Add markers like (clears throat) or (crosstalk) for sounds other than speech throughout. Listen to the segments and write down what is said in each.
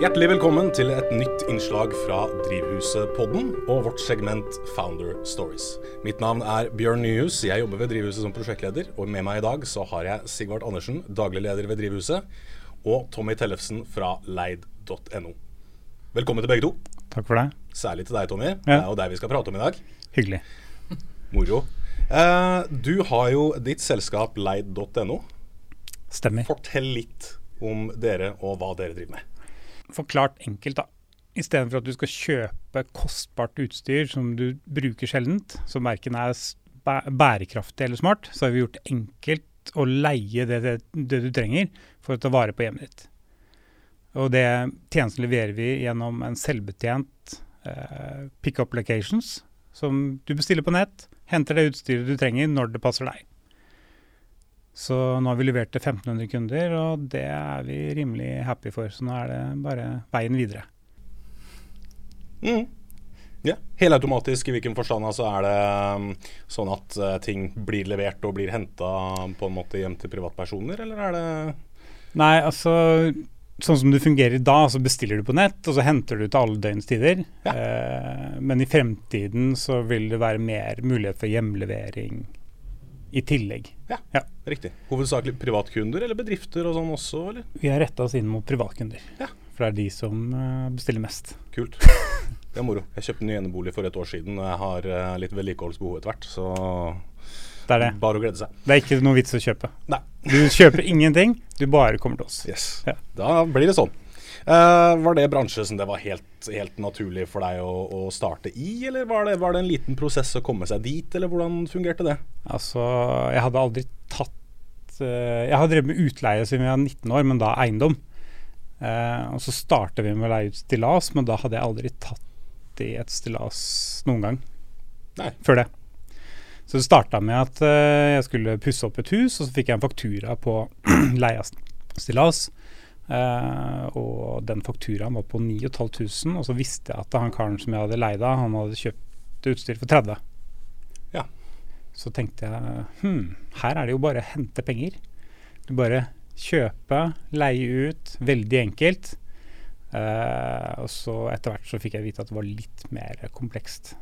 Hjertelig velkommen til et nytt innslag fra Drivhuset-podden og vårt segment Founder Stories. Mitt navn er Bjørn Nyhus. Jeg jobber ved Drivhuset som prosjektleder. Og med meg i dag så har jeg Sigvart Andersen, daglig leder ved Drivhuset, og Tommy Tellefsen fra leid.no. Velkommen til begge to. Takk for det. Særlig til deg, Tommy. Det er jo deg vi skal prate om i dag. Hyggelig. Moro. Eh, du har jo ditt selskap leid.no. Stemmer. Fortell litt om dere og hva dere driver med. Forklart enkelt, da. Istedenfor at du skal kjøpe kostbart utstyr som du bruker sjeldent, som verken er bærekraftig eller smart, så har vi gjort det enkelt å leie det, det, det, du trenger for å ta vare på hjemmet ditt. Og det tjenesten leverer vi gjennom en selvbetjent eh, pickup locations, som du bestiller på nett, henter det utstyret du trenger når det passer deg. Så nå har vi levert til 1500 kunder, og det er vi rimelig happy for. Så nå er det bare veien videre. Mm. Ja, Helautomatisk i hvilken forstand? Altså er det um, sånn at uh, ting blir levert og blir henta på en måte hjem til privatpersoner, eller er det Nei, altså sånn som det fungerer da, så bestiller du på nett, og så henter du til alle døgnstider. Ja. Eh, men i fremtiden så vil det være mer mulighet for hjemlevering i tillegg. Ja, ja. riktig. Hovedsakelig privatkunder eller bedrifter og sånn også, eller? Vi har retta oss inn mot privatkunder. Ja. For det er de som uh, bestiller mest. Kult. (laughs) Det er moro. Jeg kjøpte ny enebolig for et år siden, og jeg har uh, litt vedlikeholdsbehov etter hvert, så det er det. Bare å glede seg. Det er ikke noe vits å kjøpe. Nei. Du kjøper ingenting, du bare kommer til oss. Yes. Ja. Da blir det sånn. Uh, var det bransje som det var helt, helt naturlig for deg å, å starte i, eller var det, var det, en liten prosess å komme seg dit, eller hvordan fungerte det? Altså, jeg hadde aldri tatt uh, Jeg har drevet med utleie siden jeg var 19 år, men da eiendom. Uh, og så startet vi med å leie ut stillas, men da hadde jeg aldri tatt i et stillas noen gang. Nei. Før det. Så det starta med at jeg skulle pusse opp et hus, og så fikk jeg en faktura på (clears throat) leie av stillas. Uh, og den fakturaen var på 9500, og så visste jeg at han karen som jeg hadde leid av, han hadde kjøpt utstyr for 30. Ja. Så tenkte jeg hm, her er det jo bare å hente penger. Du bare kjøpe, leie ut. Veldig enkelt. Uh, og så etter hvert så fikk jeg vite at det var litt mer komplekst.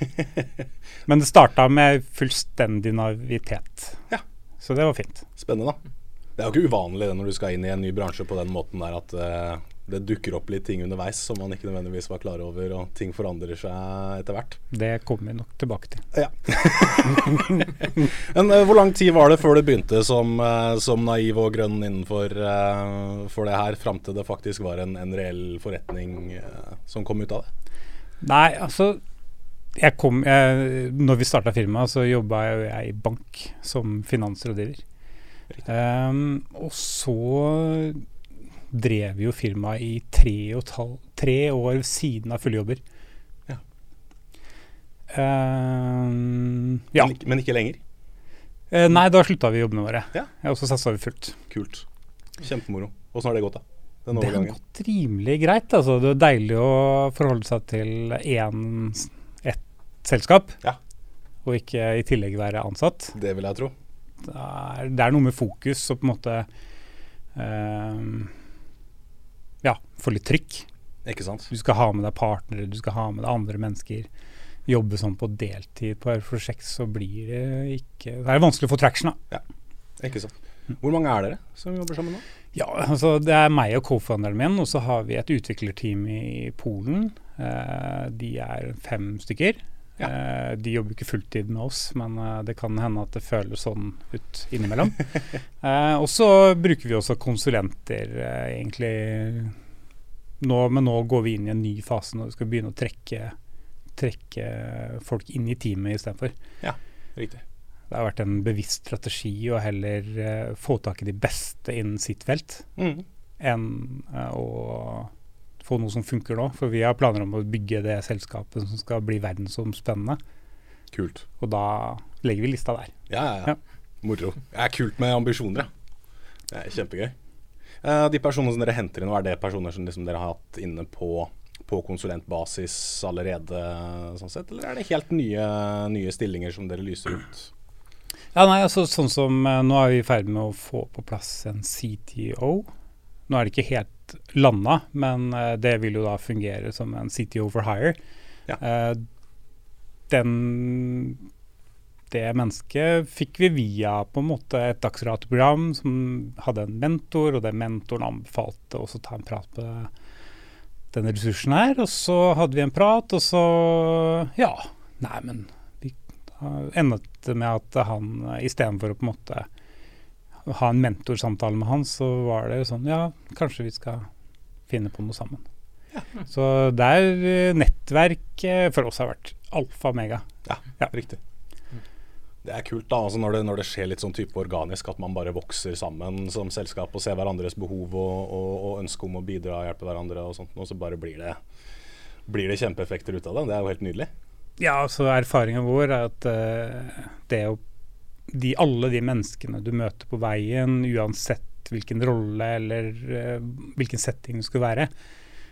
(laughs) Men det starta med fullstendig naivitet. Ja. Så det var fint. Spennende, da. Det er jo ikke uvanlig det når du skal inn i en ny bransje på den måten der at uh, det dukker opp litt ting underveis som man ikke nødvendigvis var klar over, og ting forandrer seg etter hvert. Det kommer vi nok tilbake til. Ja. (laughs) Men uh, hvor lang tid var det før du begynte som, uh, som naiv og grønn innenfor for det her, fram til det faktisk var en, en reell forretning som kom ut av det? Nei, altså jeg kom, jeg, når vi starta firmaet, så jobba jeg i bank som finansrådgiver. Um, og så drev jo firmaet i tre, og tal, tre år siden av fulle jobber. Ja. Um, ja. Men, ikke, men, ikke lenger? Uh, nei, da slutta vi jobbene våre. Ja. Og så satsa vi fullt. Kult. Kjempemoro. Åssen har det gått, da? det har gått rimelig greit. Altså. Det er deilig å forholde seg til én, ett selskap, ja. og ikke i tillegg være ansatt. Det vil jeg tro det er, det er noe med fokus og på en måte uh, Ja, få litt trykk. Ikke sant? Du skal ha med deg partnere, du skal ha med deg andre mennesker. Jobbe sånn på deltid på et prosjekt, så blir det ikke Det er vanskelig å få traction, da. Ja, ikke sant. Hvor mange er dere som jobber sammen nå? Ja, altså Det er meg og co-founderen min, og så har vi et utviklerteam i Polen. Eh, de er fem stykker. Ja. Uh, de jobber ikke fulltid med oss, men uh, det kan hende at det føles sånn ut innimellom. (laughs) eh, og så bruker vi også konsulenter, egentlig. Nå, men nå går vi inn i en ny fase når vi skal begynne å trekke, trekke folk inn i teamet istedenfor. Ja, riktig. Det har vært en bevisst strategi å heller få tak i de beste innen sitt felt mm. enn å få noe som funker nå. For vi har planer om å bygge det selskapet som skal bli verdensomspennende. Kult. Og da legger vi lista der. Ja, ja, ja. Moro. Det er kult med ambisjoner, ja. Det er kjempegøy. Uh, de personene som dere henter inn, er det personer som liksom dere har hatt inne på, på konsulentbasis allerede, sånn sett? Eller er det helt nye, nye stillinger som dere lyser ut? Ja, nei, altså sånn som uh, Nå er vi i ferd med å få på plass en CTO Nå er det ikke helt landa, men eh, det vil jo da fungere som en CTO for hire. Ja. Eh, den det mennesket fikk vi via på en måte et dagsrateprogram som hadde en mentor, og den mentoren anbefalte oss å ta en prat med denne ressursen her. Og så hadde vi en prat, og så Ja, nei, men vi endet det med at han istedenfor å på en måte ha en mentorsamtale med han, så var det sånn Ja, kanskje vi skal finne på noe sammen. Ja. Så der eh, nettverk for oss har vært alfa og mega. Ja, Ja. riktig. Det er kult da, altså når, det, når det skjer litt sånn type organisk, at man bare vokser sammen som selskap og ser hverandres behov og, og, og ønske om å bidra og hjelpe hverandre og sånt, og så bare blir det, blir det kjempeeffekter ut av det. Det er jo helt nydelig. Ja, altså erfaringen vår er at uh, det å de, Alle de menneskene du møter på veien, uansett hvilken rolle eller uh, hvilken setting det skulle være,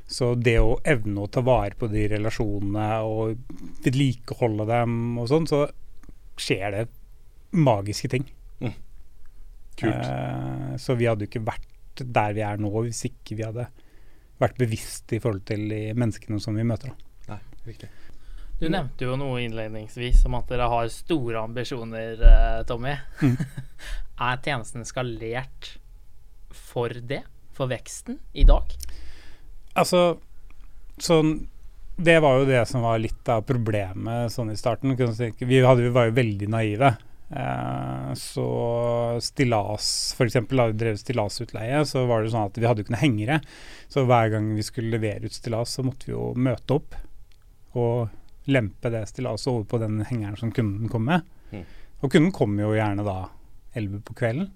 så det å evne å ta vare på de relasjonene og vedlikeholde dem og sånn, så skjer det magiske ting. Kult. Uh, så vi hadde jo ikke vært der vi er nå hvis ikke vi hadde vært bevisste i forhold til de menneskene som vi møter. Da. Nei, riktig. Du nevnte jo noe innledningsvis om at dere har store ambisjoner, eh, Tommy. Mm. (laughs) er tjenesten skalert for det? For veksten i dag? Altså, sånn Det var jo det som var litt av problemet sånn i starten. Vi, hadde, vi var jo veldig naive. Eh, så stillas, f.eks. da vi drev stillasutleie, så var det sånn at vi hadde jo ikke noen hengere. Så hver gang vi skulle levere ut stillas, så måtte vi jo møte opp og lempe det stillaset over på den hengeren som kunden kom med. Mm. Og kunden kom jo gjerne da 11 på kvelden.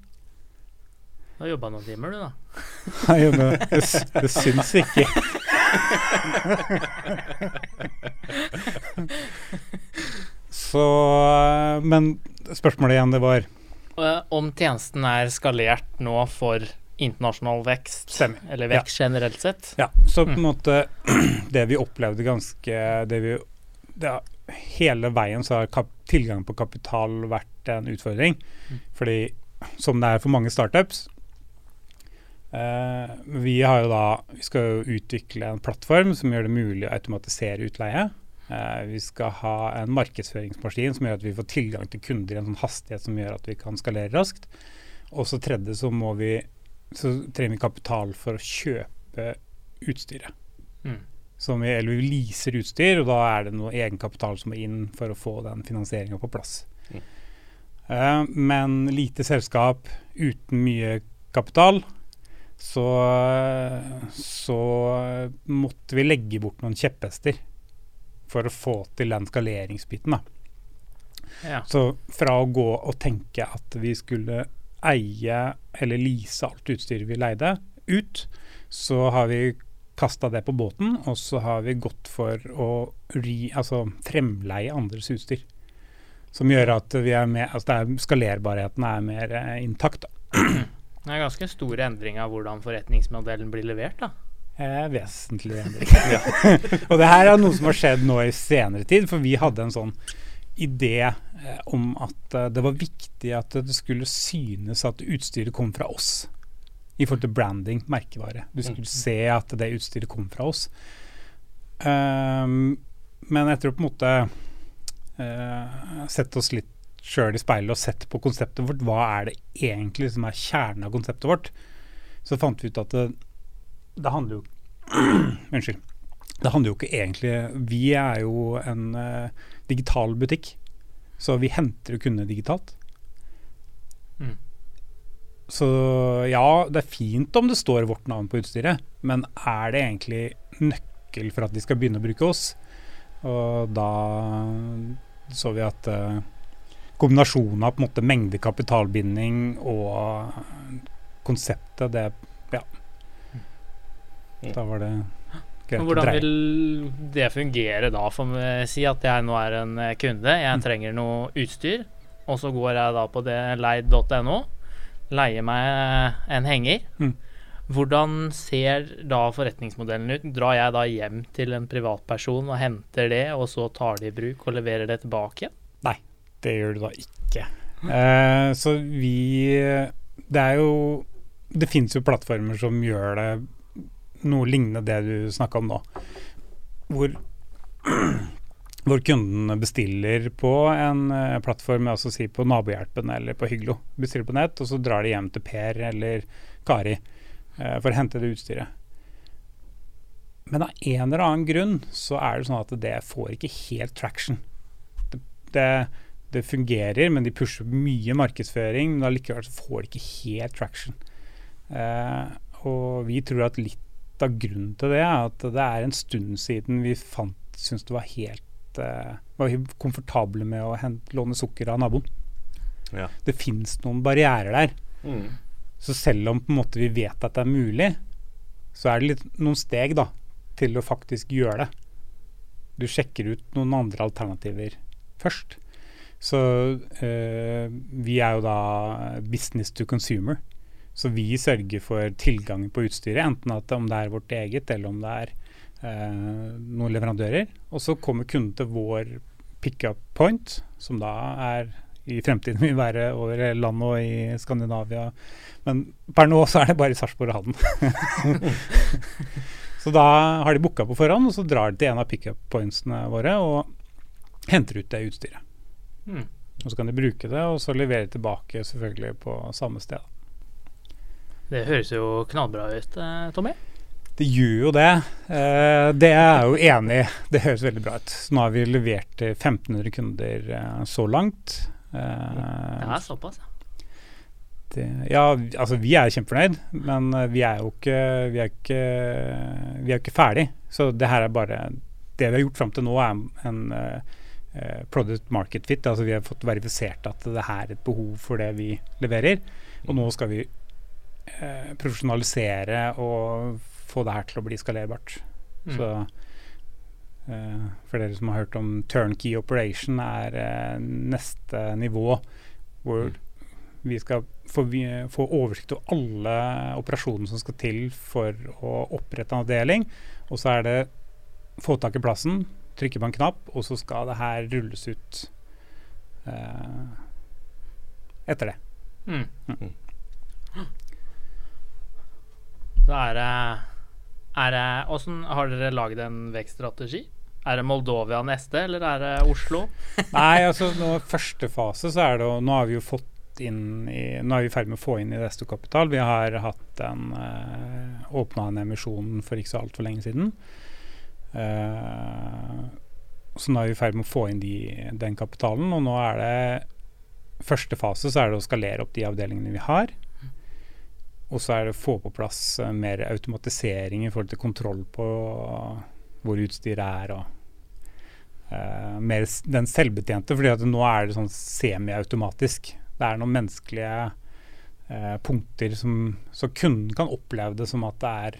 Du har jobba noen timer, du, da. (laughs) Nei, men det, det syns ikke. (laughs) Så eh, Men spørsmålet igjen, det var Eh, Om tjenesten er skalert nå for internasjonal vekst, Stemmer. eller vekst generelt sett? Ja, så på en måte (clears throat) Det vi opplevde ganske det vi, har- Hele veien så har tilgang på kapital vært en utfordring. Mm. Fordi som det er for mange startups eh, Vi har jo da Vi skal utvikle en plattform som gjør det mulig å automatisere utleie. Eh, vi skal ha en markedsføringsmaskin som gjør at vi får tilgang til kunder i en sånn hastighet som gjør at vi kan skalere raskt. Og så tredje så må vi så trenger vi kapital for å kjøpe utstyret. Mm. Som vi, eller vi leaser utstyr, og da er det noe egenkapital som må inn for å få den finansieringa på plass. Mm. Uh, men lite selskap uten mye kapital, så, så måtte vi legge bort noen kjepphester for å få til den skaleringsbiten. da. Ja. Så fra å gå og tenke at vi skulle eie eller lease alt utstyret vi leide ut, så har vi kasta det på båten, og så har vi gått for å ri, altså fremleie andres utstyr. Som gjør at vi er med, altså det er, skalerbarheten er mer eh, intakt. Da. Det er ganske stor endring av hvordan forretningsmodellen blir levert, da. Eh, vesentlig endring. (laughs) og det her er noe som har skjedd nå i senere tid, for vi hadde en sånn idé eh, om at eh, det var viktig at det skulle synes at utstyret kom fra oss. I forhold til branding, merkevare. Du skulle se at det utstyret kom fra oss. Um, men etter å på en måte uh, sette oss litt sjøl i speilet og sett på konseptet vårt, hva er det egentlig som er kjernen av konseptet vårt, så fant vi ut at det, det handler jo (clears throat) Unnskyld. Det handler jo ikke egentlig Vi er jo en uh, digital butikk, så vi henter jo kundene digitalt. Mm. Så ja, det er fint om det står vårt navn på utstyret, men er det egentlig nøkkel for at de skal begynne å bruke oss? Og da så vi at uh, kombinasjonen av på en måte mengde kapitalbinding og konseptet, det ja. Mm. Da var det greit hvordan vil det fungere da? For å si at jeg nå er en eh, kunde, jeg Mm. trenger noe utstyr, og så går jeg da på det leid.no, leier meg en henger. Mm. Hvordan ser da forretningsmodellen ut? Drar jeg da hjem til en privatperson og henter det, og så tar det i bruk og leverer det tilbake? Nei, Det gjør du da ikke. Eh, så vi Det er jo det fins jo plattformer som gjør det noe lignende det du snakka om nå. Hvor, (clears throat) hvor kunden bestiller på en uh, plattform, altså si på Nabohjelpen eller på Hyglo. Bestiller på nett, og så drar de hjem til Per eller Kari uh, for å hente det utstyret. Men av en eller annen grunn så er det sånn at det får ikke helt traction. Det, det, det fungerer, men de pusher mye markedsføring, men allikevel får de ikke helt traction. Uh, og vi tror at litt av grunnen til det er at det er en stund siden vi fant syntes det var helt uh, var komfortable med å hente, låne sukker av naboen. Ja. Det fins noen barrierer der. Mm. Så selv om måte vi vet at det er mulig, så er det litt, noen steg da, til å faktisk gjøre det. Du sjekker ut noen andre alternativer først. Så uh, vi er jo da business to consumer. Så vi sørger for tilgangen på utstyret, enten at om det er vårt eget eller om det er eh, noen leverandører. Og så kommer kunden til vår pickup point, som da er i fremtiden vil være over landet og i Skandinavia. Men per nå så er det bare i Sarpsborg og Halden. (laughs) så da har de booka på forhånd, og så drar de til en av pickup pointsene våre og henter ut det utstyret. Mm. Og så kan de bruke det, og så levere tilbake selvfølgelig på samme sted. Det høres jo knallbra ut, eh, Tommy. Det gjør jo det. Eh, det er jeg jo enig i. Det høres veldig bra ut. Nå har vi levert til 1500 kunder eh, så langt. Eh, det er såpass, ja. Det, ja, altså vi er kjempefornøyd, men eh, vi er jo ikke Vi er ikke, vi er ikke ferdig. Så det her er bare Det vi har gjort fram til nå, er en product market fit. Altså vi har fått verifisert at det her er et behov for det vi leverer. Og nå skal vi eh, profesjonalisere og få det her til å bli skalerbart. Mm. Så uh, for dere som har hørt om turnkey operation, er uh, neste nivå hvor mm. vi skal få, vi, få oversikt over alle operasjonene som skal til for å opprette en avdeling. Og så er det få tak i plassen, trykke på en knapp, og så skal det her rulles ut eh, etter det. Mm. Mm. Så er er det, Åssen har dere lagd en vekststrategi? Er det Moldovia neste, eller er det Oslo? (laughs) Nei, altså nå, første fase så er det Nå har vi jo fått inn i, Nå er vi i ferd med å få inn i Kapital. Vi har hatt en uh, åpna en emisjon for ikke så altfor lenge siden. Uh, så nå er vi i ferd med å få inn de, den kapitalen. Og nå er det første fase så er det å skalere opp de avdelingene vi har. Og så er det å få på plass uh, mer automatisering i forhold til kontroll på uh, hvor utstyret er. og uh, mer den selvbetjente, fordi at nå er det sånn semiautomatisk. Det er noen menneskelige punkter som Så kunden kan oppleve det som at det er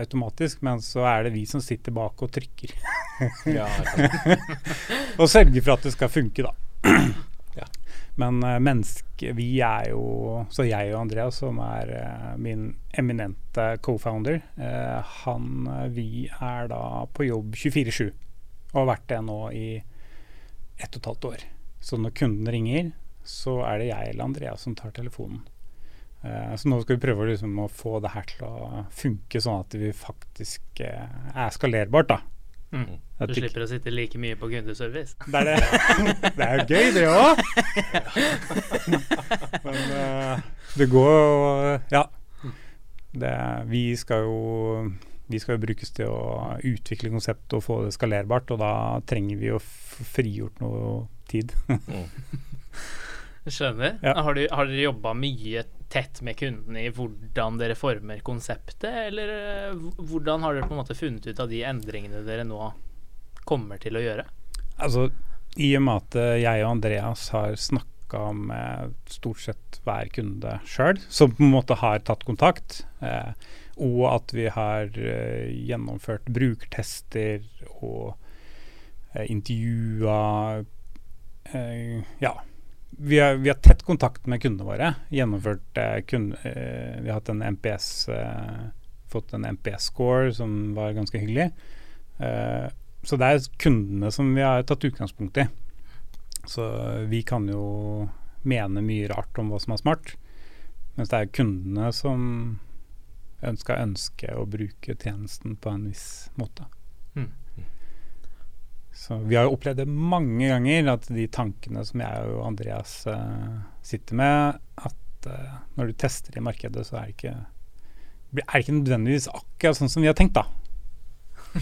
automatisk, men så er det vi som sitter bak og trykker. (laughs) og sørger for at det skal funke, da. (clears throat) Men uh, menneske, vi er jo Så jeg og Andreas, som er uh, min eminente co-founder, uh, han Vi er da på jobb 24-7 og har vært det nå i ett og et halvt år. Så når kunden ringer, så er det jeg eller Andreas som tar telefonen. så nå skal vi prøve liksom, å få det her til å funke sånn at vi faktisk er skalerbart. da Mm. Du slipper å sitte like mye på kundeservice. Det er, det. det er jo gøy, det òg. (laughs) Men uh, det går jo Ja. Det, vi skal jo vi skal jo brukes til å utvikle konseptet og få det skalerbart, og da trenger vi å frigjort noe tid. Mm. (laughs) Skjønner. Ja. Har, du, har dere jobba mye tett med kundene i hvordan dere former konseptet, eller eh, hvordan har dere på en måte funnet ut av de endringene dere nå kommer til å gjøre? Altså, I og med at eh, jeg og Andreas har snakka med stort sett hver kunde sjøl, som på en måte har tatt kontakt, eh, og at vi har eh, gjennomført brukertester og eh, intervjua eh, ja, vi har, vi har, tett kontakt med kundene våre. Gjennomført eh, kunde, eh, Vi har hatt en MPS eh, fått en MPS-score som var ganske hyggelig. Eh, så det er kundene som vi har tatt utgangspunkt i. Så vi kan jo mene mye rart om hva som er smart. Mens det er kundene som ønsker ønske å bruke tjenesten på en viss måte. Mm. Så vi har jo opplevd det mange ganger, at de tankene som jeg og Andreas uh, sitter med, at uh, når du tester i markedet, så er det ikke, er det ikke nødvendigvis akkurat sånn som vi har tenkt, da. (laughs)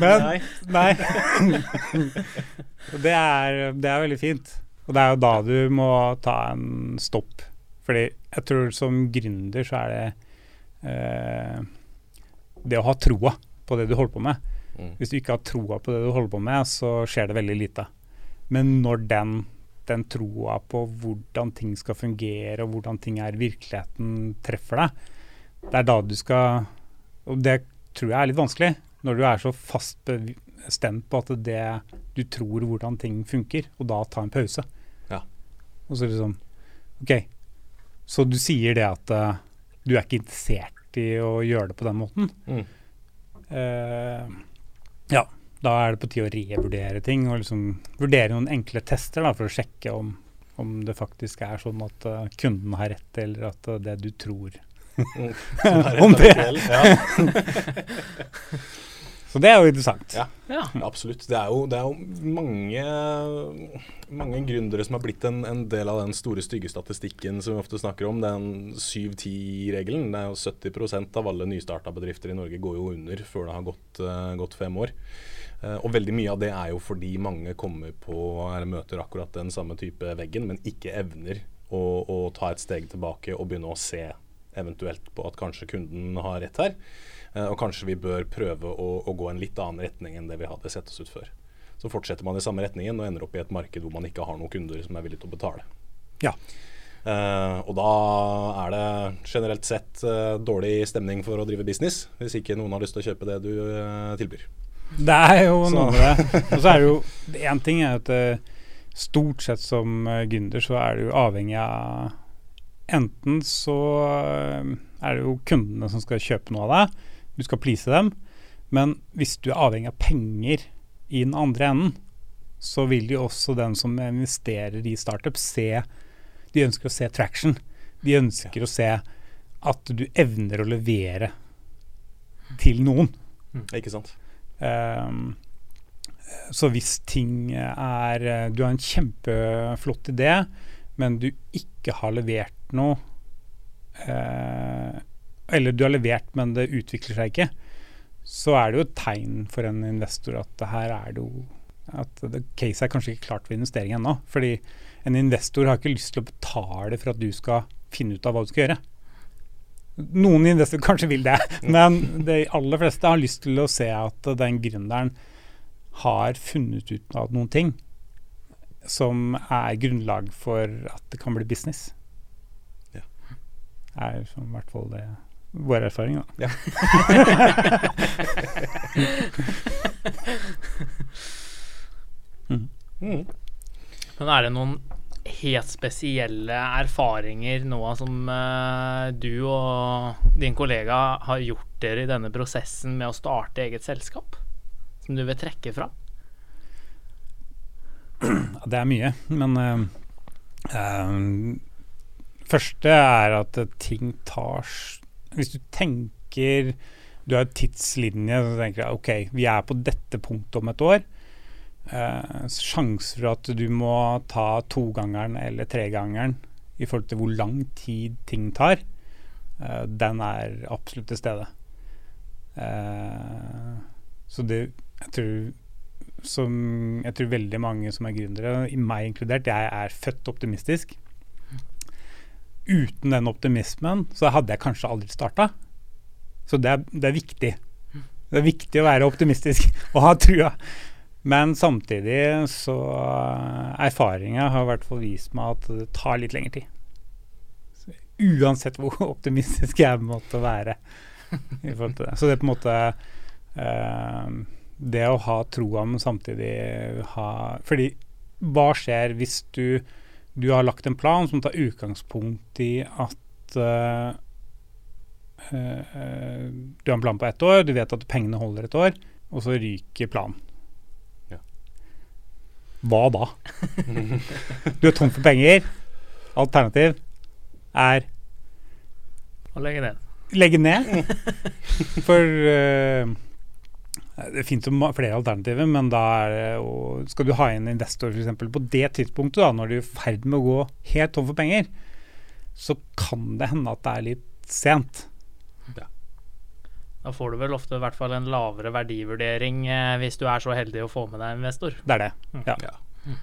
Men Nei. nei. det, er, det er veldig fint. Og det er jo da du må ta en stopp. Fordi jeg tror som gründer så er det eh, det å ha troa på det du holder på med. Mm. Hvis du ikke har troa på det du holder på med, så skjer det veldig lite. Men når den, den troa på hvordan ting skal fungere, og hvordan ting er i virkeligheten, treffer deg, det er da du skal Og det tror jeg er litt vanskelig, når du er så fast bestemt på at det du tror hvordan ting funker, og da ta en pause. Ja. Og så liksom OK, så du sier det at uh, du er ikke interessert i å gjøre det på den måten. Mm. Uh, ja, da er det på tide å revurdere ting og liksom vurdere noen enkle tester da, for å sjekke om, om det faktisk er sånn at uh, kunden har rett, eller at det du tror Mm. (laughs) (laughs) om det. (laughs) Så det er jo interessant. Ja, ja. absolutt. Det er jo, det er jo mange, mange gründere som har blitt en, en, del av den store, stygge statistikken som vi ofte snakker om. Den 7-10-regelen. Det er jo 70% av alle nystarta bedrifter i Norge går jo under før det har gått, uh, gått fem år. Uh, og veldig mye av det er jo fordi mange kommer på eller møter akkurat den samme type veggen, men ikke evner å, å ta et steg tilbake og begynne å se eventuelt på at kanskje kunden har rett her. Eh, og kanskje vi bør prøve å, å, gå en litt annen retning enn det vi hadde sett oss ut før. Så fortsetter man i samme retningen og ender opp i et marked hvor man ikke har noen kunder som er villige til å betale. Ja. Uh, og da er det generelt sett uh, dårlig stemning for å drive business, hvis ikke noen har lyst til å kjøpe det du uh, tilbyr. Det er jo så. noe med det. Og så er det jo Én ting er at stort sett som gründer så er du avhengig av Enten så er det jo kundene som skal kjøpe noe av deg, du skal please dem. Men hvis du er avhengig av penger i den andre enden, så vil jo også den som investerer i startup, se De ønsker å se traction. De ønsker å se at du evner å levere til noen. Mm. Ikke sant. Um, så hvis ting er Du har en kjempeflott idé, men du ikke har levert noe eh, Eller du har levert, men det utvikler seg ikke. Så er det jo et tegn for en investor at det her er det jo at det, case er kanskje ikke klart for investering ennå. Fordi en investor har ikke lyst til å betale for at du skal finne ut av hva du skal gjøre. Noen investorer kanskje vil det, men de aller fleste har lyst til å se at den gründeren har funnet ut av noen ting som er grunnlag for at det kan bli business Ja. er som i hvert fall det vår erfaring, da. Ja. (laughs) mm. Mm. Men er det noen helt spesielle erfaringer nå som uh, du og din kollega har gjort dere i denne prosessen med å starte eget selskap, som du vil trekke fra? (clears throat) Det er mye, men uh, uh, første er at ting tar Hvis du tenker Du har en tidslinje, så tenker jeg OK, vi er på dette punktet om et år. Eh, sjanse for at du må ta togangeren eller tregangeren i forhold til hvor lang tid ting tar, eh, den er absolutt til stede. Eh, så det jeg tror, som, jeg tror veldig mange som er gründere, meg inkludert, jeg er født optimistisk uten den optimismen så hadde jeg kanskje aldri starta. Så det er, det er, viktig. Det er viktig å være optimistisk (laughs) og ha trua. Men samtidig så Erfaringa har i hvert fall vist meg at det tar litt lengre tid. Så uansett hvor (laughs) optimistisk jeg måtte være i forhold til det. Så det er på en måte eh, Det å ha troa, men samtidig ha Fordi hva skjer hvis du du har lagt en plan som tar utgangspunkt i at uh, uh, du har en plan på ett år, du vet at pengene holder et år, og så ryker planen. Ja. Hva da? (laughs) du er tom for penger. alternativ er Å legge ned. Legge ned. (laughs) For uh, det finnes jo flere alternativer, men da er det Skal du ha inn investor f.eks. på det tidspunktet, da, når du er i ferd med å gå helt tom for penger, så kan det hende at det er litt sent. Ja. Da får du vel ofte i hvert fall en lavere verdivurdering eh, hvis du er så heldig å få med deg investor. Det er det, ja. ja.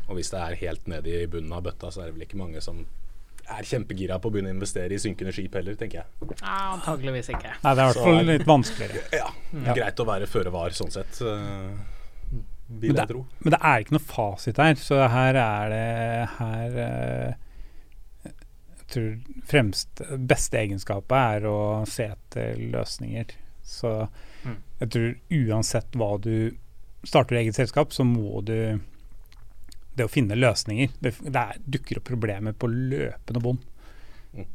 Og hvis det er helt nede i bunnen av bøtta, så er det vel ikke mange som er kjempegira på å begynne å investere i synkende skip heller, tenker jeg. Ja, antageligvis ikke. Nei, det er i hvert fall litt vanskeligere. (laughs) Ja, ja. Greit å være føre var sånn sett, uh, vil jeg tro. Men det er ikke noe fasit her, så her er det her uh, Jeg tror fremst beste egenskapet er å se etter løsninger. Så mm. jeg tror uansett hva du starter eget selskap, så må du det å finne løsninger. Det, det er, dukker opp problemer på løpende bånd. Mm.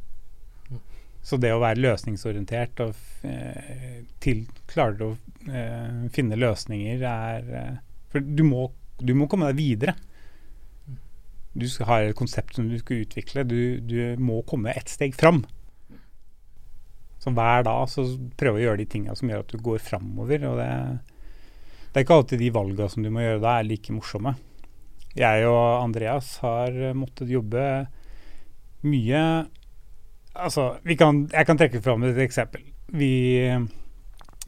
Så det å være løsningsorientert og klare til, klarer å eh, finne løsninger er eh, For du må, du må, komme deg videre. Du har et konsept som du skal utvikle. Du, du må komme ett steg fram. Så hver dag så prøve å gjøre de tinga som gjør at du går framover. Og det, det er ikke alltid de valga som du må gjøre da, er like morsomme jeg og Andreas har måttet jobbe mye Altså, kan, jeg kan trekke fram et eksempel. Vi,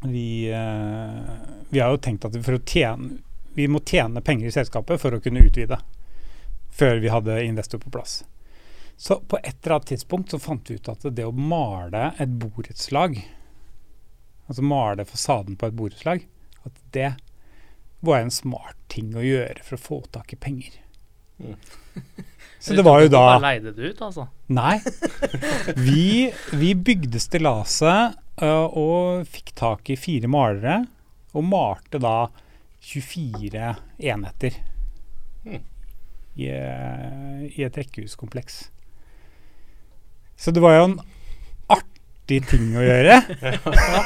vi, uh, vi har jo tenkt at tjene, vi må tjene penger i selskapet for å kunne utvide. Før vi hadde investor på plass. Så på et eller annet tidspunkt så fant vi ut at det å male et borettslag, altså male fasaden på et borettslag, at det var en smart ting å gjøre for å få tak i penger. Mm. (laughs) Så det var jo da Bare leide det ut, altså? Nei. (laughs) Vi, vi bygde stillaset uh, og fikk tak i fire malere, og malte da 24 enheter mm. i, uh, i, et rekkehuskompleks. Så det var jo en artig ting å gjøre.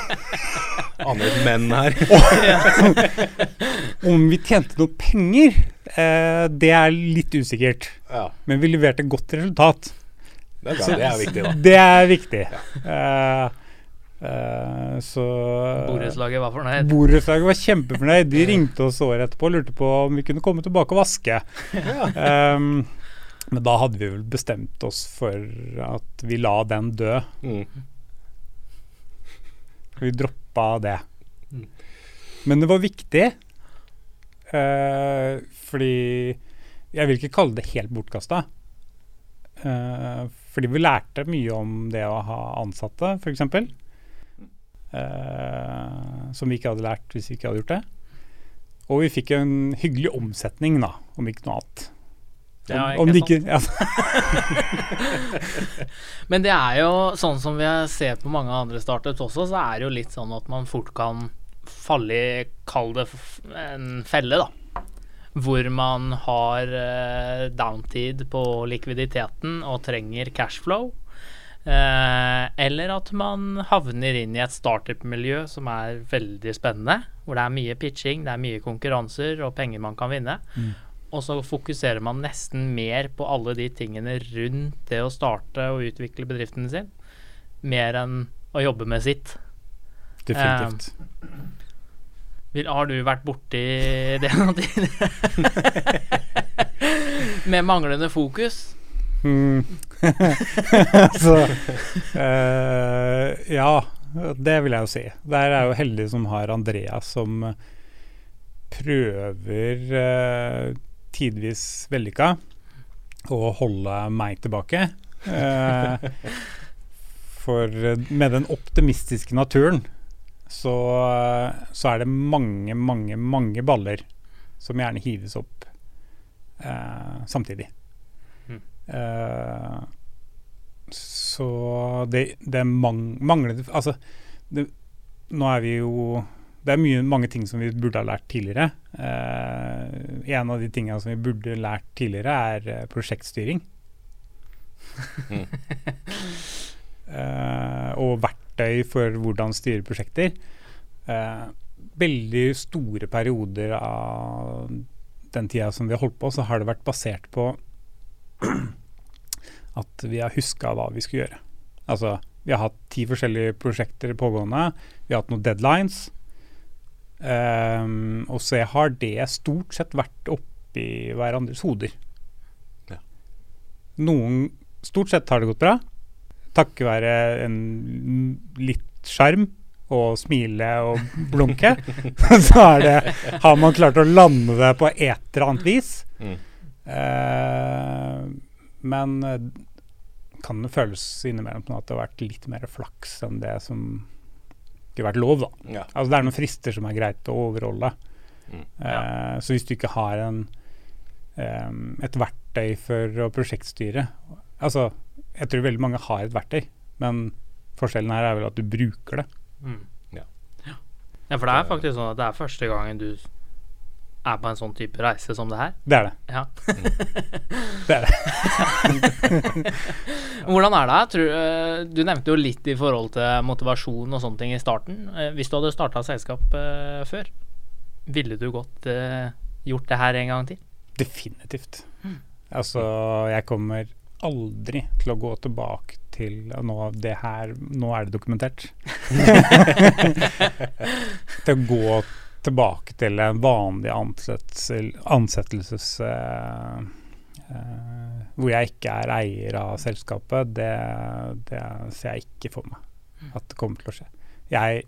(laughs) Andre menn her. (laughs) Om vi tjente noe penger, eh, det er litt usikkert. Ja. Men vi leverte godt resultat. Det er, bra, det er viktig, da. Det er viktig. Ja. Uh, Uh, så Borettslaget var fornøyd? Borettslaget var kjempefornøyd. De ringte oss året etterpå og lurte på om vi kunne komme tilbake og vaske. Ja. Um, men da hadde vi vel bestemt oss for at vi la den dø. Mm. Vi droppa det. Mm. Men det var viktig, uh, fordi Jeg vil ikke kalle det helt bortkasta. Uh, fordi vi lærte mye om det å ha ansatte, f.eks. Uh, som vi ikke hadde lært hvis vi ikke hadde gjort det. Og vi fikk en hyggelig omsetning, da, om ikke noe annet. Ja, ikke om de ikke, ja. (laughs) Men det er jo sånn som vi ser på mange andre startups også, så er det jo litt sånn at man fort kan falle i, kall det en felle, da. Hvor man har uh, downtid på likviditeten og trenger cashflow. Uh, eller at man havner inn i et startup-miljø som er veldig spennende. Hvor det er mye pitching, det er mye konkurranser og penger man kan vinne. Mm og så fokuserer man nesten mer på alle de tingene rundt det å starte og utvikle bedriften sin, mer enn å jobbe med sitt. Definitivt. Um, vil, har du vært borti (laughs) det noen tid? (laughs) med manglende fokus? (laughs) Mm. altså uh, Ja, det vil jeg jo si. Der er jeg jo heldig som har Andreas som prøver uh, tidvis vellykka å holde meg tilbake. Eh, for med den optimistiske naturen så, så, er det mange, mange, mange baller som gjerne hives opp eh, samtidig. Mm. Eh, så det, det mangler Altså, det, nå er vi jo det er mye, mange ting som vi burde ha lært tidligere. Eh, en av de tingene som vi burde lært tidligere, er uh, prosjektstyring. Mm. (laughs) eh, og verktøy for hvordan styre prosjekter. veldig store perioder av den tida som vi har holdt på, så har det vært basert på (clears throat) at vi har huska hva vi skulle gjøre. Altså, vi har hatt ti forskjellige prosjekter pågående. Vi har hatt noen deadlines. Um, og så har det stort sett vært oppi hverandres hoder. Ja. Noen Stort sett har det gått bra. Takket være en litt sjarm og smile og blunke, (laughs) (laughs) så det, har man klart å lande det på et eller annet vis. Mm. Uh, men kan det føles innimellom at det har vært litt mer flaks enn det som ikke vært lov, da. Ja. Altså det er noen frister som er greit å overholde. Mm. Ja. Uh, så hvis du ikke har en, um, et verktøy for å prosjektstyre Altså, jeg tror veldig mange har et verktøy, men forskjellen her er vel at du bruker det. Mm. Ja. ja. for det er faktisk sånn at det er første gangen du er på en sånn type reise som det her? Det er det. Ja. (laughs) det er det. (laughs) Hvordan er det? Tror, eh, du nevnte jo litt i forhold til motivasjon og sånne ting i starten. Eh, hvis du hadde starta selskap uh, før, ville du godt gjort det her en gang til? Definitivt. Mm. Altså, jeg kommer aldri til å gå tilbake til nå, det her, nå er det dokumentert. (laughs) til å gå tilbake til en vanlig ansettelses... Uh, uh, hvor jeg ikke er eier av selskapet, det, det, ser jeg ikke for meg at det kommer til å skje. Jeg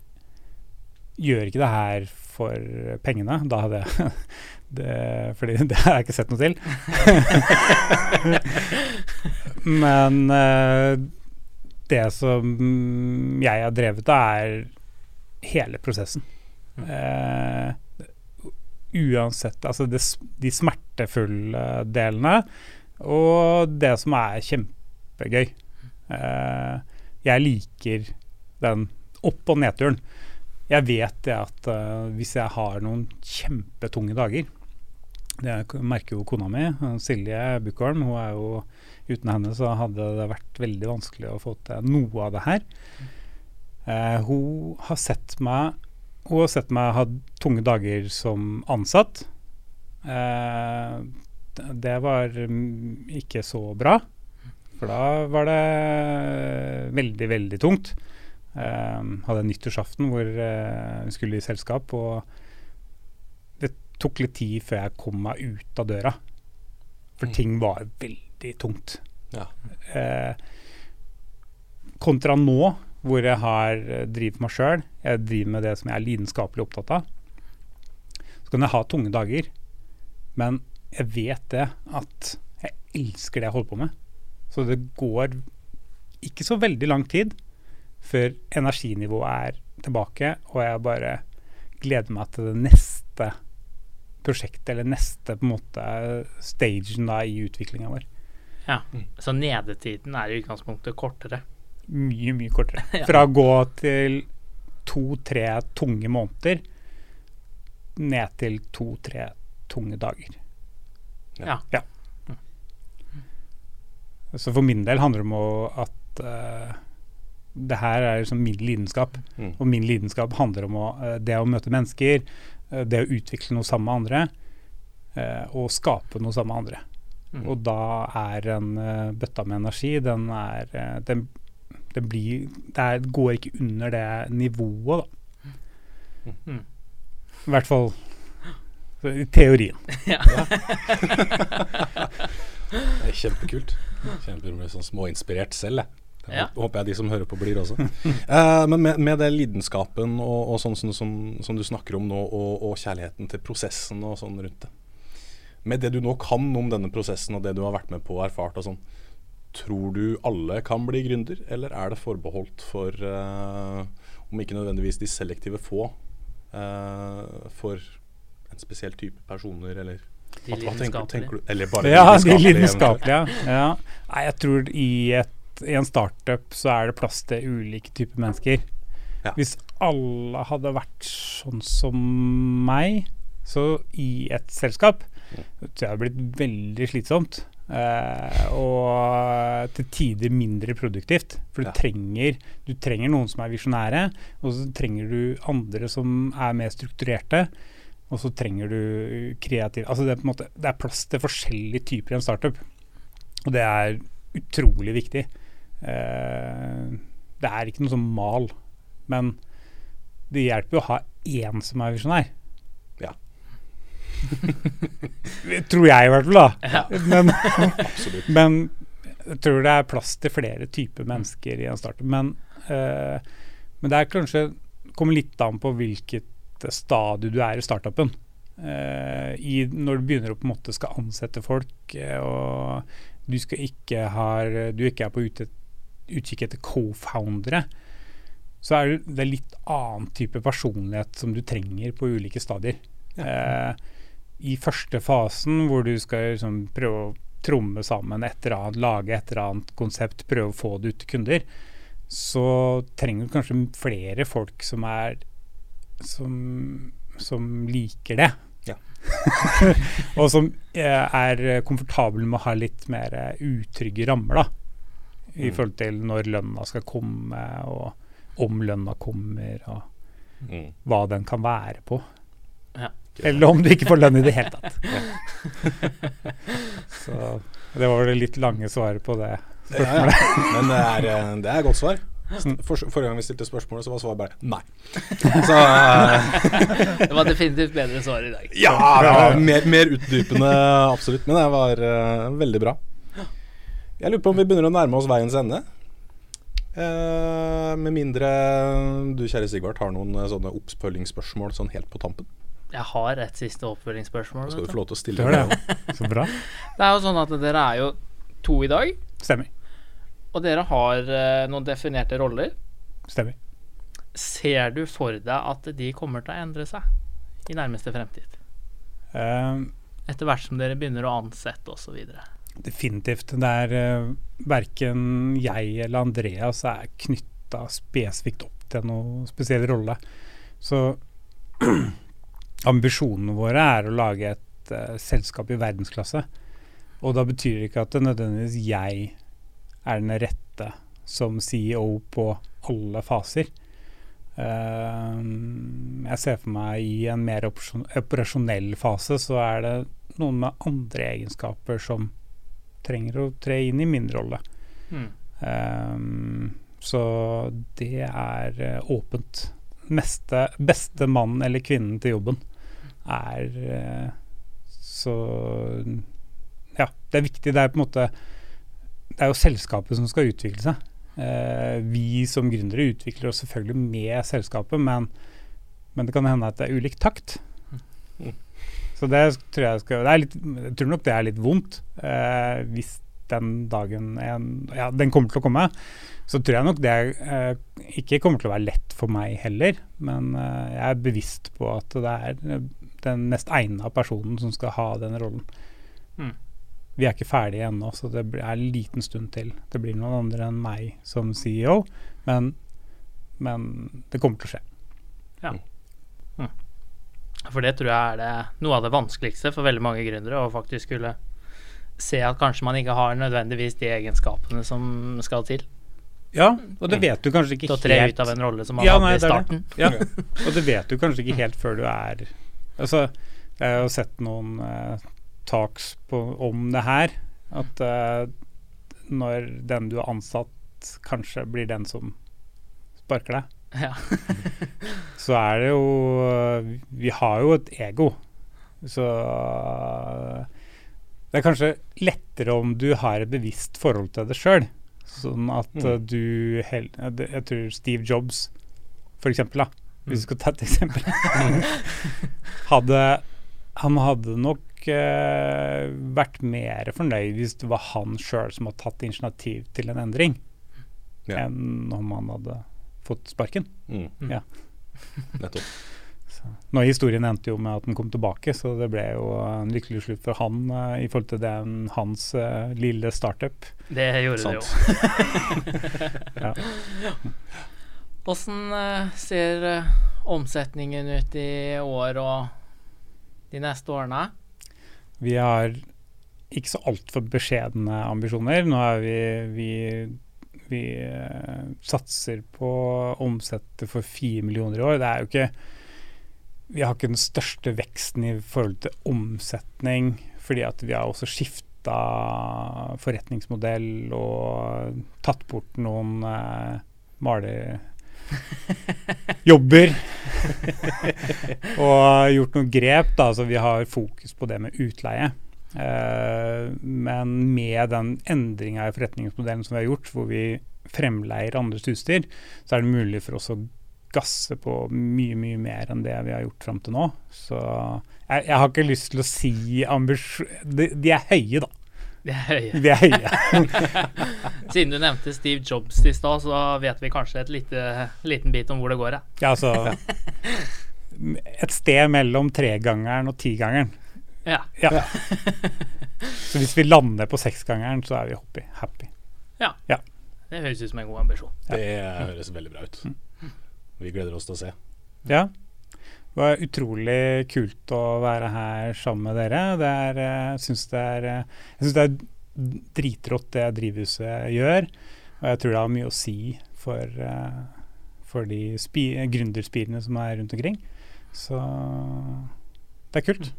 gjør ikke det her for pengene. Da hadde jeg (laughs) det, Fordi (laughs) det har jeg ikke sett noe til. (laughs) Men uh, det som jeg har drevet av, er hele prosessen. Uh, uansett Altså det, de smertefulle delene og det som er kjempegøy. Uh, jeg liker den opp- og nedturen. Jeg vet det at uh, hvis jeg har noen kjempetunge dager Det merker jo kona mi, Silje Bukkholm. Hun er jo Uten henne så hadde det vært veldig vanskelig å få til noe av det her. Uh, hun har sett meg har sett meg ha tunge dager som ansatt. Eh, det var mm, ikke så bra, for da var det veldig, veldig tungt. Eh, hadde en nyttårsaften hvor eh, vi skulle i selskap, og det tok litt tid før jeg kom meg ut av døra. For mm. ting var veldig tungt. Ja. Eh, kontra nå, hvor jeg har eh, driver meg sjøl, jeg driver med det som jeg er lidenskapelig opptatt av, så kan jeg ha tunge dager. Men jeg vet det at jeg elsker det jeg holder på med. Så det går ikke så veldig lang tid før energinivået er tilbake, og jeg bare gleder meg til det neste prosjektet, eller neste på en måte stagen da i utviklinga vår. Ja, mm. Så nedetiden er i utgangspunktet kortere? Mye, mye kortere. (laughs) Fra å gå til to-tre tunge måneder ned til to-tre tunge dager. Ja. ja. Så for min del handler det om at uh, det her er liksom min lidenskap. Mm. Og min lidenskap handler om å, uh, det å møte mennesker, uh, det å utvikle noe sammen med andre, og skape noe sammen med andre. Mm. Og da er en bøtta med energi, den er den det, blir, det er, går ikke under det nivået, da. Mm. I hvert fall i teorien. (laughs) Ja. (laughs) det er kjempekult. Kjempe, sånn småinspirert selv, jeg. Ja. håper jeg de som hører på, blir også. uh, (laughs) men med, med den lidenskapen og, og sånn som, som, som, du snakker om nå, og, og, kjærligheten til prosessen og sånn rundt det. Med det du nå kan om denne prosessen og det du har vært med på og erfart og sånn, Tror du alle kan bli gründer, eller er det forbeholdt for, uh, om ikke nødvendigvis de selektive få, uh, for en spesiell type personer, eller De lidenskapelige. Eller bare (laughs) ja, de lidenskapelige. Ja. Nei, jeg tror i, et, i, en startup så er det plass til ulike typer mennesker. Ja. Hvis alle hadde vært sånn som meg, så i et selskap, mm. så hadde det blitt veldig slitsomt. Uh, og til tider mindre produktivt. For du, ja. trenger, du trenger noen som er visjonære, og så trenger du andre som er mer strukturerte. Og så trenger du kreative Altså det er, måte, det er plass til forskjellige typer i en startup. Og det er utrolig viktig. Uh, det er ikke noe sånn mal, men det hjelper jo å ha én som er visjonær. Ja. (laughs) tror jeg i hvert fall, da. Ja. (laughs) Men, men, jeg tror det er plass til flere typer mennesker i en startup. Men, uh, men det er kanskje kommer litt an på hvilket stadium du er i startupen. Uh, i, når du begynner å på en måte skal ansette folk, uh, og du, ikke har, du ikke er på ute, utkikk etter co-foundere, så er det litt annen type personlighet som du trenger på ulike stadier. Ja. Uh, I første fasen, hvor du skal liksom, prøve å tromme sammen et eller annet, lage et eller annet konsept, prøve å få det ut til kunder, så trenger du kanskje flere folk som er som, som liker det. Ja. (laughs) og som eh, er komfortable med å ha litt mer utrygge rammer, da. I mm. forhold til når lønna skal komme, og om lønna kommer, og mm. hva den kan være på. Ja. Eller om du ikke får lønn i det hele tatt. Så det var det litt lange svaret på det spørsmålet. Ja, ja. Men det er, eh, det er godt svar. For, forrige gang vi stilte spørsmålet, så var svaret bare nei. (laughs) Så, uh, det var definitivt bedre svar i dag. Ja, ja mer, mer, utdypende, absolutt. Men det var uh, veldig bra. Jeg lurer på om vi begynner å nærme oss veiens ende. Uh, med mindre du, kjære Sigvart, har noen sånne oppfølgingsspørsmål sånn helt på tampen. Jeg har et siste oppfølgingsspørsmål. Skal du få lov til å stille det. Så bra. Det er jo sånn at dere er jo to i dag. Stemmer. Og dere har uh, noen definerte roller. Stemmer. Ser du for deg at de kommer til å endre seg i nærmeste fremtid? Um, Etter hvert som dere begynner å ansette osv. Definitivt. Det er uh, verken jeg eller Andreas er knytta spesifikt opp til noen spesiell rolle. Så (clears throat) ambisjonene våre er å lage et uh, selskap i verdensklasse. Og da betyr det ikke at det nødvendigvis jeg er den rette som CEO på alle faser. Uh, jeg ser for meg i en mer operasjonell fase så er det noen med andre egenskaper som trenger å tre inn i min rolle. Mm. Um, så det er uh, åpent. Meste, beste mann eller kvinnen til jobben er så Ja, det er viktig. Det er på en måte det er jo selskapet som skal utvikle seg. Eh, vi som gründere utvikler oss selvfølgelig med selskapet, men, men, det kan hende at det er ulik takt. Mm. Så det tror jeg skal det litt, Jeg tror nok det er litt vondt eh, hvis den dagen en, ja, den kommer til å komme. Så tror jeg nok det eh, ikke kommer til å være lett for meg heller. Men eh, jeg er bevisst på at det er den mest egna personen som skal ha den rollen. Mm. Vi er ikke ferdige ennå, så det er en liten stund til. Det blir noen andre enn meg som CEO, men, men det kommer til å skje. Ja. Mm. For det tror jeg er det, noe av det vanskeligste for veldig mange gründere, å faktisk skulle se at kanskje man ikke har nødvendigvis de egenskapene som skal til. Ja, og det vet du kanskje ikke helt Til å tre ut av en rolle som man ja, hadde i starten. Ja, og det vet du kanskje ikke helt før du er Altså, jeg har jo sett noen eh, talks på, om det her. At eh, når den du har ansatt, kanskje blir den som sparker deg. Ja. (laughs) så er det jo Vi har jo et ego. Så uh, det er kanskje lettere om du har et bevisst forhold til det sjøl. Sånn at mm. uh, du Jeg tror Steve Jobs, for eksempel, da, hvis vi skal ta et eksempel, (laughs) hadde han hadde nok uh, vært mer fornøyd hvis det var han sjøl som hadde tatt initiativ til en endring, ja. enn om han hadde fått sparken. Mm. Ja. (laughs) Nettopp. Så. Nå Historien endte jo med at han kom tilbake, så det ble jo en lykkelig slutt for han uh, i forhold til den, hans uh, lille startup. Det gjorde Sant. det jo. (laughs) ja. Hvordan ser omsetningen ut i år og de neste årene? Vi har ikke så altfor beskjedne ambisjoner. Nå er vi, vi, vi uh, satser på å omsette for fire millioner i år. Det er jo ikke Vi har ikke den største veksten i forhold til omsetning, fordi at vi har også skifta forretningsmodell og tatt bort noen eh, (laughs) malerjobber. (laughs) og gjort noen grep, da, så vi har fokus på det med utleie. Uh, men med den endringa i forretningsmodellen som vi har gjort, hvor vi fremleier andres utstyr, så er det mulig for oss å gasse på mye, mye mer enn det vi har gjort fram til nå. Så jeg, jeg, har ikke lyst til å si ambisjon... De, de er høye, da. De er høye. De er høye. (laughs) Siden du nevnte Steve Jobs i stad, så vet vi kanskje et lite, liten bit om hvor det går, ja. ja altså, (laughs) et sted mellom tregangeren og tigangeren. Ja. ja. så hvis vi lander på seksgangeren, så er vi happy. happy. Ja. ja. Det høres ut som en god ambisjon. Det høres veldig bra ut. Mm. Vi gleder oss til å se. Ja. Det var utrolig kult å være her sammen med dere. Det er, eh, jeg syns det, eh, det, er dritrått det drivhuset gjør. Og jeg tror det har mye å si for, eh, for de gründerspirene som er rundt omkring. Så det er kult.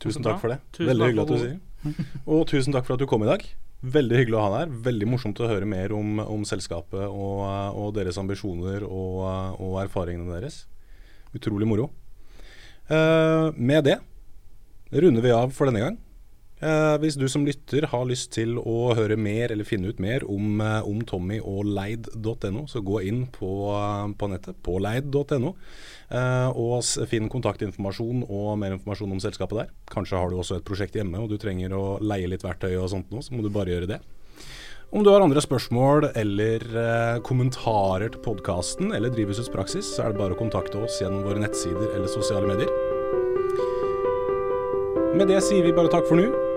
Tusen takk for det. Veldig hyggelig at du sier. Og tusen takk for at du kom i dag. Veldig hyggelig å ha deg her. Veldig morsomt å høre mer om, om selskapet og, og, deres ambisjoner og, og, erfaringene deres. Utrolig moro. Uh, med det runder vi av for denne gang. Uh, hvis du som lytter har lyst til å høre mer eller finne ut mer om, uh, om Tommy og leid.no, så gå inn på, på nettet på leid.no. Og finn kontaktinformasjon og mer informasjon om selskapet der. Kanskje har du også et prosjekt hjemme og du trenger å leie litt verktøy og sånt nå, så må du bare gjøre det. Om du har andre spørsmål eller uh, kommentarer til podkasten eller Drivhusets praksis, så er det bare å kontakte oss gjennom våre nettsider eller sosiale medier. Med det sier vi bare takk for nå.